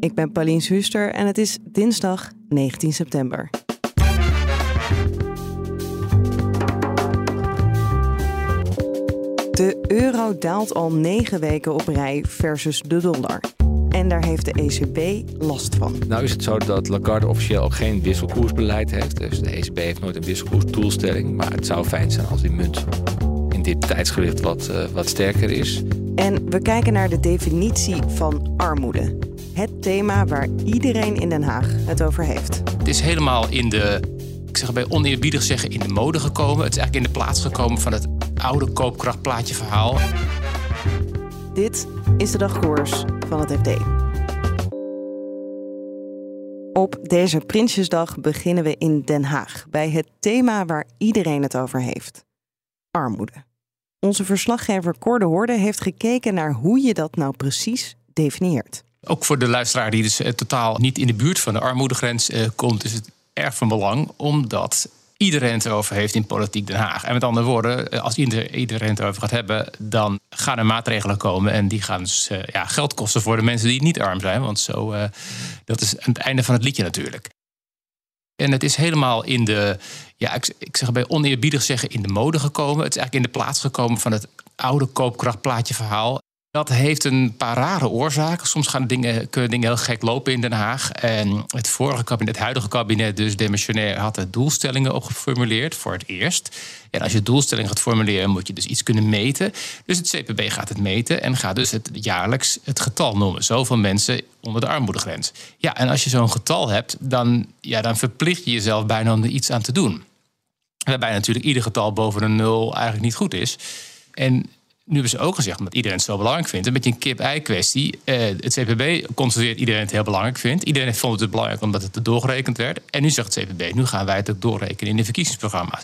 Ik ben Pauline Huster en het is dinsdag 19 september. De euro daalt al negen weken op rij versus de dollar. En daar heeft de ECB last van. Nou is het zo dat Lagarde officieel ook geen wisselkoersbeleid heeft. Dus de ECB heeft nooit een wisselkoersdoelstelling. Maar het zou fijn zijn als die munt in dit tijdsgewicht wat, uh, wat sterker is. En we kijken naar de definitie van armoede. Het thema waar iedereen in Den Haag het over heeft. Het is helemaal in de, ik zeg bij oneerbiedig zeggen, in de mode gekomen. Het is eigenlijk in de plaats gekomen van het oude koopkrachtplaatje verhaal. Dit is de dagkoers van het FD. Op deze Prinsjesdag beginnen we in Den Haag bij het thema waar iedereen het over heeft: armoede. Onze verslaggever Cor de Hoorde heeft gekeken naar hoe je dat nou precies definieert. Ook voor de luisteraar die dus totaal niet in de buurt van de armoedegrens uh, komt, is het erg van belang omdat iedereen het erover heeft in politiek Den Haag. En met andere woorden, als iedereen het erover gaat hebben, dan gaan er maatregelen komen. En die gaan dus ja, geld kosten voor de mensen die niet arm zijn. Want zo, dat is aan het einde van het liedje natuurlijk. En het is helemaal in de, ja, ik, ik zeg bij oneerbiedig zeggen, in de mode gekomen. Het is eigenlijk in de plaats gekomen van het oude koopkrachtplaatje verhaal. Dat heeft een paar rare oorzaken. Soms gaan dingen, kunnen dingen heel gek lopen in Den Haag. En het vorige kabinet, het huidige kabinet, dus demissionair, had er doelstellingen op geformuleerd voor het eerst. En als je doelstellingen gaat formuleren, moet je dus iets kunnen meten. Dus het CPB gaat het meten en gaat dus het jaarlijks het getal noemen. Zoveel mensen onder de armoedegrens. Ja, en als je zo'n getal hebt, dan, ja, dan verplicht je jezelf bijna om er iets aan te doen. Waarbij natuurlijk ieder getal boven een nul eigenlijk niet goed is. En nu hebben ze ook gezegd, omdat iedereen het zo belangrijk vindt, een beetje een kip-ei-kwestie. Eh, het CPB constateert iedereen het heel belangrijk vindt. Iedereen vond het belangrijk omdat het er doorgerekend werd. En nu zegt het CPB, nu gaan wij het ook doorrekenen in de verkiezingsprogramma's.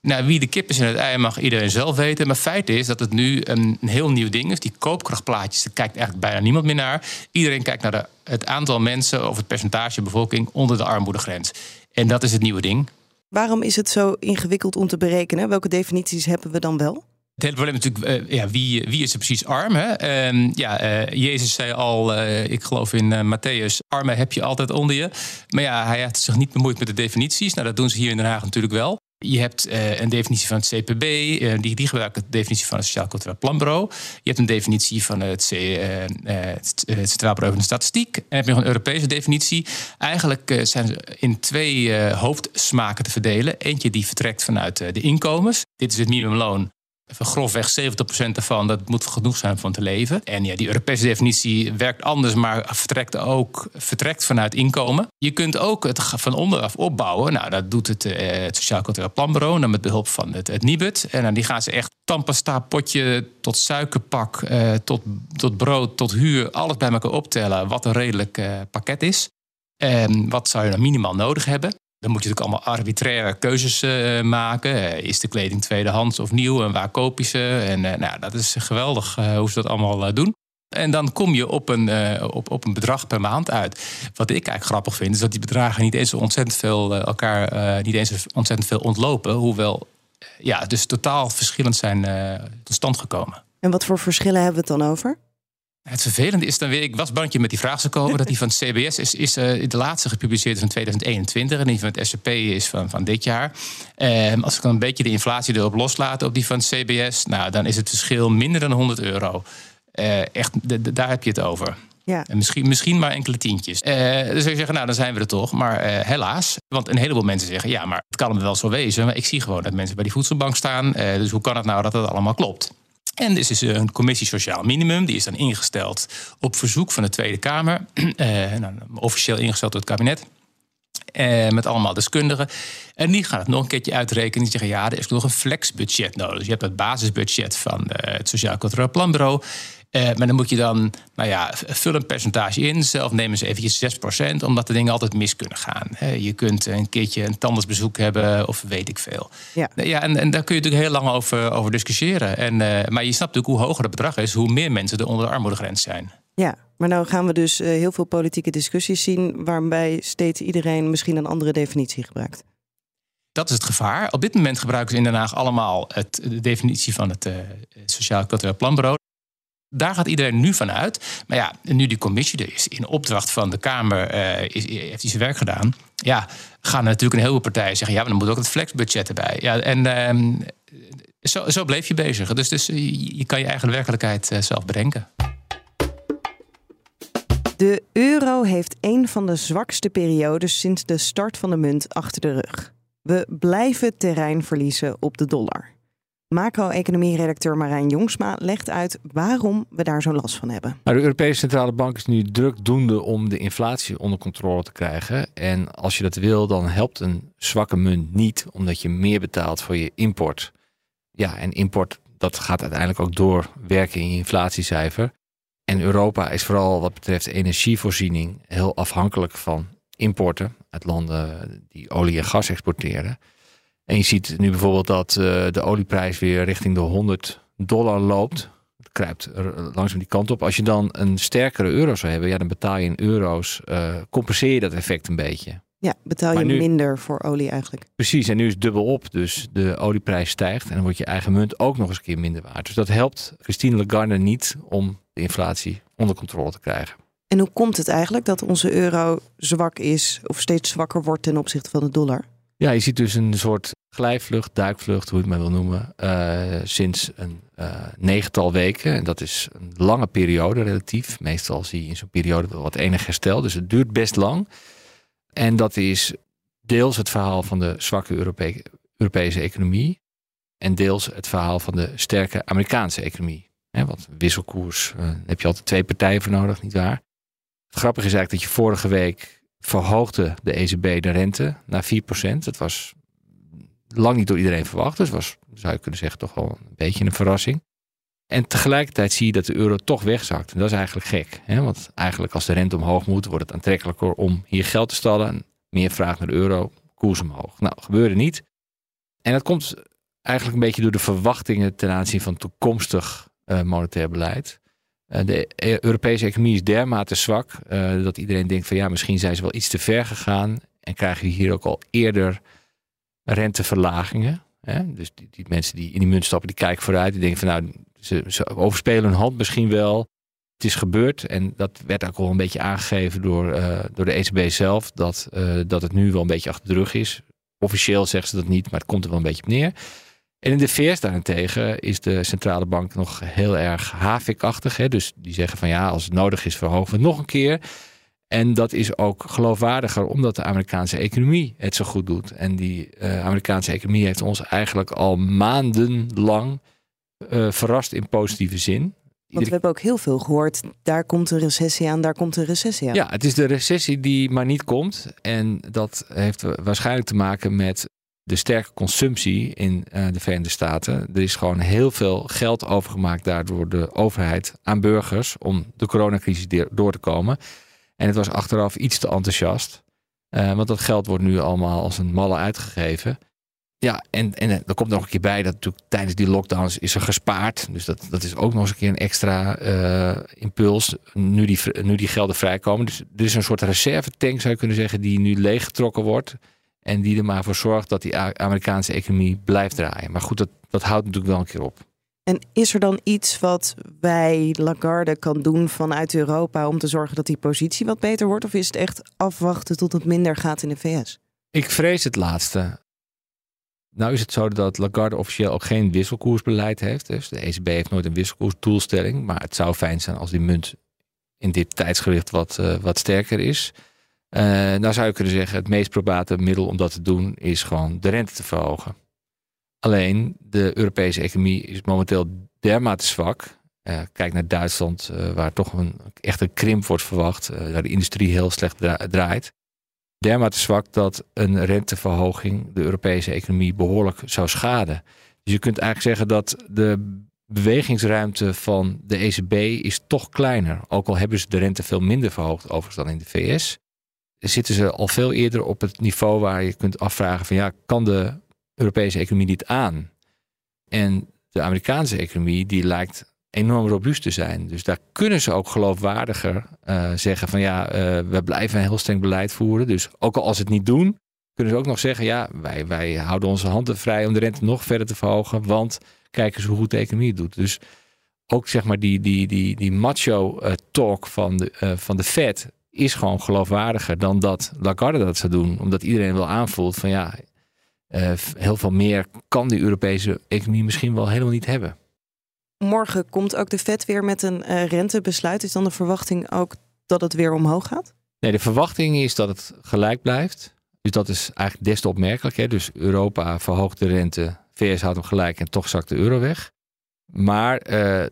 Nou, wie de kip is in het ei mag iedereen zelf weten. Maar feit is dat het nu een, een heel nieuw ding is. Die koopkrachtplaatjes, daar kijkt eigenlijk bijna niemand meer naar. Iedereen kijkt naar de, het aantal mensen of het percentage bevolking onder de armoedegrens. En dat is het nieuwe ding. Waarom is het zo ingewikkeld om te berekenen? Welke definities hebben we dan wel? Het hele probleem natuurlijk, uh, ja, wie, wie is er precies arm? Hè? Uh, ja, uh, Jezus zei al, eh, ik geloof in Matthäus, arme heb je altijd onder je. Maar ja, hij heeft zich niet bemoeid met de definities. Nou, dat doen ze hier in Den Haag natuurlijk wel. Je hebt een definitie van het CPB, die, die gebruikt de definitie van het Sociaal Cultureel Planbureau. Je hebt een definitie van het, C, Centraal Bureau van de Statistiek. En heb je nog een Europese definitie. Eigenlijk zijn ze in twee hoofdsmaken te verdelen. Eentje die vertrekt vanuit de inkomens. Dit is het minimumloon. Even grofweg 70% daarvan, dat moet genoeg zijn van te leven. En ja, die Europese definitie werkt anders, maar vertrekt ook vertrekt vanuit inkomen. Je kunt ook het van onderaf opbouwen. Nou, dat doet het, eh, het Sociaal Cultureel Planbureau, dan met behulp van het, het NIBUD. En dan die gaan ze echt tandpasta, potje tot suikerpak, eh, tot, tot brood, tot huur, alles bij elkaar optellen, wat een redelijk eh, pakket is. En wat zou je dan minimaal nodig hebben? Dan moet je natuurlijk allemaal arbitraire keuzes uh, maken. Uh, is de kleding tweedehands of nieuw en waar koop je ze? En uh, nou, dat is geweldig hoe ze dat allemaal doen. En dan kom je op een, op, op een bedrag per maand uit. Wat ik eigenlijk grappig vind, is dat die bedragen niet eens ontzettend veel elkaar niet eens ontzettend veel ontlopen. Hoewel ja, dus totaal verschillend zijn tot stand gekomen. En wat voor verschillen hebben we het dan over? Het vervelende is dan weer, ik was bandje met die vraag gekomen, dat die van het CBS is, is uh, de laatste gepubliceerd van 2021 en die van het SCP is van, van dit jaar. Um, als ik dan een beetje de inflatie erop loslaat op die van het CBS, nou, dan is het verschil minder dan 100 euro. Uh, echt, daar heb je het over. Ja. En misschien, misschien maar enkele tientjes. Uh, zou je zeggen, nou, dan zijn we er toch. Maar helaas, want een heleboel mensen zeggen... ja, maar het kan hem wel zo wezen. Maar ik zie gewoon dat mensen bij die voedselbank staan. dus hoe kan het nou dat het allemaal klopt? En dus is een commissie Sociaal Minimum. Die is dan ingesteld op verzoek van de Tweede Kamer. Eh, nou, officieel ingesteld door het kabinet. Eh, met allemaal deskundigen. En die gaan het nog een keertje uitrekenen. Die zeggen, ja, er is nog een flexbudget nodig. Dus je hebt het basisbudget van uh, het Sociaal Cultureel Planbureau. Uh, maar dan moet je dan, nou ja, vul een percentage in. Zelf nemen ze eventjes 6%, omdat de dingen altijd mis kunnen gaan. je kunt een keertje een tandartsbezoek hebben of weet ik veel. Ja. Ja, en, en daar kun je natuurlijk heel lang over, over discussiëren. En, uh, maar je snapt natuurlijk hoe hoger het bedrag is, hoe meer mensen er onder de armoedegrens zijn. Ja, maar nou gaan we dus uh, heel veel politieke discussies zien... waarbij steeds iedereen misschien een andere definitie gebruikt. Dat is het gevaar. Op dit moment gebruiken ze in Den Haag allemaal het, de definitie van het uh, Sociaal Cultureel Planbureau. Daar gaat iedereen nu van uit. Maar ja, nu die commissie er is, in opdracht van de Kamer, uh, is, heeft hij zijn werk gedaan. Ja, gaan natuurlijk een heleboel partijen zeggen: ja, maar dan moet ook het flexbudget erbij. Ja, en uh, zo, zo bleef je bezig. Dus, dus je, je kan je eigen werkelijkheid zelf bedenken. De euro heeft een van de zwakste periodes sinds de start van de munt achter de rug. We blijven terrein verliezen op de dollar. Macro-economie-redacteur Marijn Jongsma legt uit waarom we daar zo last van hebben. Nou, de Europese Centrale Bank is nu drukdoende om de inflatie onder controle te krijgen. En als je dat wil, dan helpt een zwakke munt niet, omdat je meer betaalt voor je import. Ja, en import, dat gaat uiteindelijk ook doorwerken in je inflatiecijfer. En Europa is vooral wat betreft energievoorziening heel afhankelijk van importen uit landen die olie en gas exporteren. En je ziet nu bijvoorbeeld dat uh, de olieprijs weer richting de 100 dollar loopt. Het kruipt langzaam die kant op. Als je dan een sterkere euro zou hebben, ja, dan betaal je in euro's, uh, compenseer je dat effect een beetje. Ja, betaal je minder voor olie eigenlijk. Precies, en nu is het dubbel op. Dus de olieprijs stijgt en dan wordt je eigen munt ook nog eens een keer minder waard. Dus dat helpt Christine Lagarde niet om de inflatie onder controle te krijgen. En hoe komt het eigenlijk dat onze euro zwak is of steeds zwakker wordt ten opzichte van de dollar? Ja, je ziet dus een soort glijvlucht, duikvlucht, hoe je het maar wil noemen, uh, sinds een uh, negental weken. En dat is een lange periode relatief. Meestal zie je in zo'n periode wel wat enig herstel. Dus het duurt best lang. En dat is deels het verhaal van de zwakke Europe Europese economie. En deels het verhaal van de sterke Amerikaanse economie. He, want wisselkoers, uh, heb je altijd twee partijen voor nodig, nietwaar? Het grappige is eigenlijk dat je vorige week verhoogde de ECB de rente naar 4%. Dat was lang niet door iedereen verwacht. Dus was, zou je kunnen zeggen, toch wel een beetje een verrassing. En tegelijkertijd zie je dat de euro toch wegzakt. En dat is eigenlijk gek. Hè? Want eigenlijk als de rente omhoog moet, wordt het aantrekkelijker om hier geld te stallen. meer vraag naar de euro, koers omhoog. Nou, gebeurde niet. En dat komt eigenlijk een beetje door de verwachtingen ten aanzien van toekomstig uh, monetair beleid. Uh, de Europese economie is dermate zwak uh, dat iedereen denkt van ja, misschien zijn ze wel iets te ver gegaan. En krijgen we hier ook al eerder renteverlagingen. Hè? Dus die, die, mensen die in die munt stappen, die kijken vooruit. Die denken van nou, ze, overspelen hun hand misschien wel. Het is gebeurd en dat werd ook al een beetje aangegeven door, uh, door de ECB zelf. Dat, dat het nu wel een beetje achter de rug is. Officieel zeggen ze dat niet, maar het komt er wel een beetje op neer. En in de VS daarentegen is de centrale bank nog heel erg havikachtig. Hè? Dus die zeggen van ja, als het nodig is verhogen we het nog een keer. En dat is ook geloofwaardiger omdat de Amerikaanse economie het zo goed doet. En die uh, Amerikaanse economie heeft ons eigenlijk al maandenlang uh, verrast in positieve zin. Want we hebben ook heel veel gehoord, daar komt een recessie aan, daar komt een recessie aan. Ja, het is de recessie die maar niet komt. En dat heeft waarschijnlijk te maken met de sterke consumptie in uh, de Verenigde Staten. Er is gewoon heel veel geld overgemaakt daardoor de overheid aan burgers om de coronacrisis door te komen. En het was achteraf iets te enthousiast. Uh, want dat geld wordt nu allemaal als een malle uitgegeven. Ja, en, en er komt nog een keer bij dat natuurlijk tijdens die lockdowns is er gespaard. Dus dat, dat is ook nog eens een keer een extra impuls. Nu die, nu die gelden vrijkomen. Dus er is een soort reservetank, zou je kunnen zeggen, die nu leeggetrokken wordt. En die er maar voor zorgt dat die Amerikaanse economie blijft draaien. Maar goed, dat, dat houdt natuurlijk wel een keer op. En is er dan iets wat wij Lagarde kan doen vanuit Europa om te zorgen dat die positie wat beter wordt? Of is het echt afwachten tot het minder gaat in de VS? Ik vrees het laatste. Nou is het zo dat Lagarde officieel ook geen wisselkoersbeleid heeft. Dus de ECB heeft nooit een wisselkoersdoelstelling. Maar het zou fijn zijn als die munt in dit tijdsgewicht wat, uh, wat sterker is. Uh, nou zou je kunnen zeggen, het meest probate middel om dat te doen is gewoon de rente te verhogen. Alleen de Europese economie is momenteel dermate zwak. Uh, kijk naar Duitsland, uh, waar toch een, echt een krimp wordt verwacht, waar de industrie heel slecht draait. Dermate zwak dat een renteverhoging de Europese economie behoorlijk zou schaden. Dus je kunt eigenlijk zeggen dat de bewegingsruimte van de ECB is toch kleiner. Ook al hebben ze de rente veel minder verhoogd, overigens dan in de VS. Zitten ze al veel eerder op het niveau waar je kunt afvragen: van ja, kan de Europese economie dit aan? En de Amerikaanse economie die lijkt enorm robuust te zijn. Dus daar kunnen ze ook geloofwaardiger uh, zeggen van ja, uh, we blijven een heel streng beleid voeren. Dus ook al als ze het niet doen, kunnen ze ook nog zeggen ja, wij, wij houden onze handen vrij om de rente nog verder te verhogen, want kijk eens hoe goed de economie het doet. Dus ook zeg maar die, die, die, die macho uh, talk van de, van de Fed is gewoon geloofwaardiger dan dat Lagarde dat zou doen. Omdat iedereen wel aanvoelt van ja, heel veel meer kan die Europese economie misschien wel helemaal niet hebben. Morgen komt ook de Fed weer met een uh, rentebesluit. Is dan de verwachting ook dat het weer omhoog gaat? Nee, de verwachting is dat het gelijk blijft. Dus dat is eigenlijk des te opmerkelijk. Hè? Dus Europa verhoogt de rente, VS houdt hem gelijk en toch zakt de euro weg. Maar uh,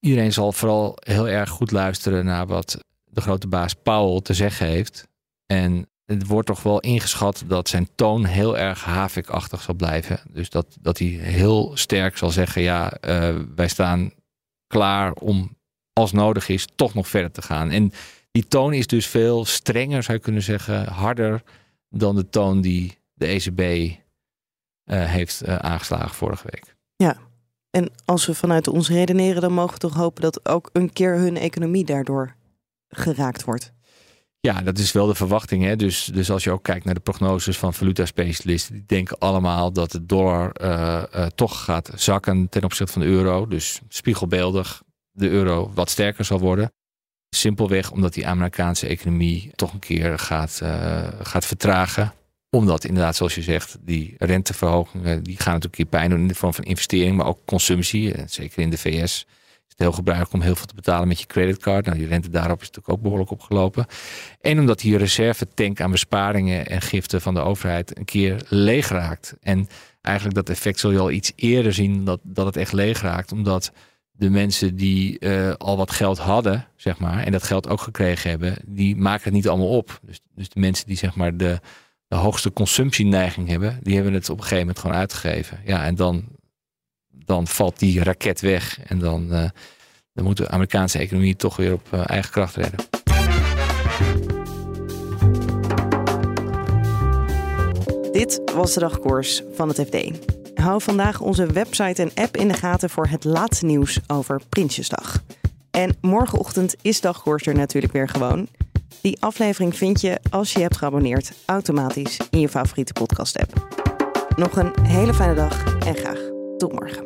iedereen zal vooral heel erg goed luisteren naar wat de grote baas Powell te zeggen heeft. En het wordt toch wel ingeschat dat zijn toon heel erg havikachtig zal blijven. Dus dat, dat hij heel sterk zal zeggen: ja, uh, wij staan klaar om als nodig is toch nog verder te gaan. En die toon is dus veel strenger, zou je kunnen zeggen, harder dan de toon die de ECB uh, heeft uh, aangeslagen vorige week. Ja, en als we vanuit ons redeneren, dan mogen we toch hopen dat ook een keer hun economie daardoor geraakt wordt. Ja, dat is wel de verwachting. Hè? Dus, dus als je ook kijkt naar de prognoses van valuta-specialisten, die denken allemaal dat de dollar uh, uh, toch gaat zakken ten opzichte van de euro. Dus spiegelbeeldig de euro wat sterker zal worden. Simpelweg omdat die Amerikaanse economie toch een keer gaat, uh, gaat vertragen. Omdat inderdaad, zoals je zegt, die renteverhogingen die gaan natuurlijk een keer pijn doen in de vorm van investering, maar ook consumptie. Zeker in de VS het heel gebruikelijk om heel veel te betalen met je creditcard. Nou, die rente daarop is natuurlijk ook behoorlijk opgelopen. En omdat die reservetank aan besparingen en giften van de overheid een keer leeg raakt. En eigenlijk dat effect zul je al iets eerder zien dat, dat het echt leeg raakt. Omdat de mensen die uh, al wat geld hadden, zeg maar, en dat geld ook gekregen hebben, die maken het niet allemaal op. Dus, dus de mensen die zeg maar de, de hoogste consumptieneiging hebben, die hebben het op een gegeven moment gewoon uitgegeven. Ja, en dan dan valt die raket weg. En dan, uh, dan moet de Amerikaanse economie toch weer op uh, eigen kracht redden. Dit was de dagkoers van het FD. Hou vandaag onze website en app in de gaten voor het laatste nieuws over Prinsjesdag. En morgenochtend is dagkoers er natuurlijk weer gewoon. Die aflevering vind je als je hebt geabonneerd automatisch in je favoriete podcast app. Nog een hele fijne dag en graag tot morgen.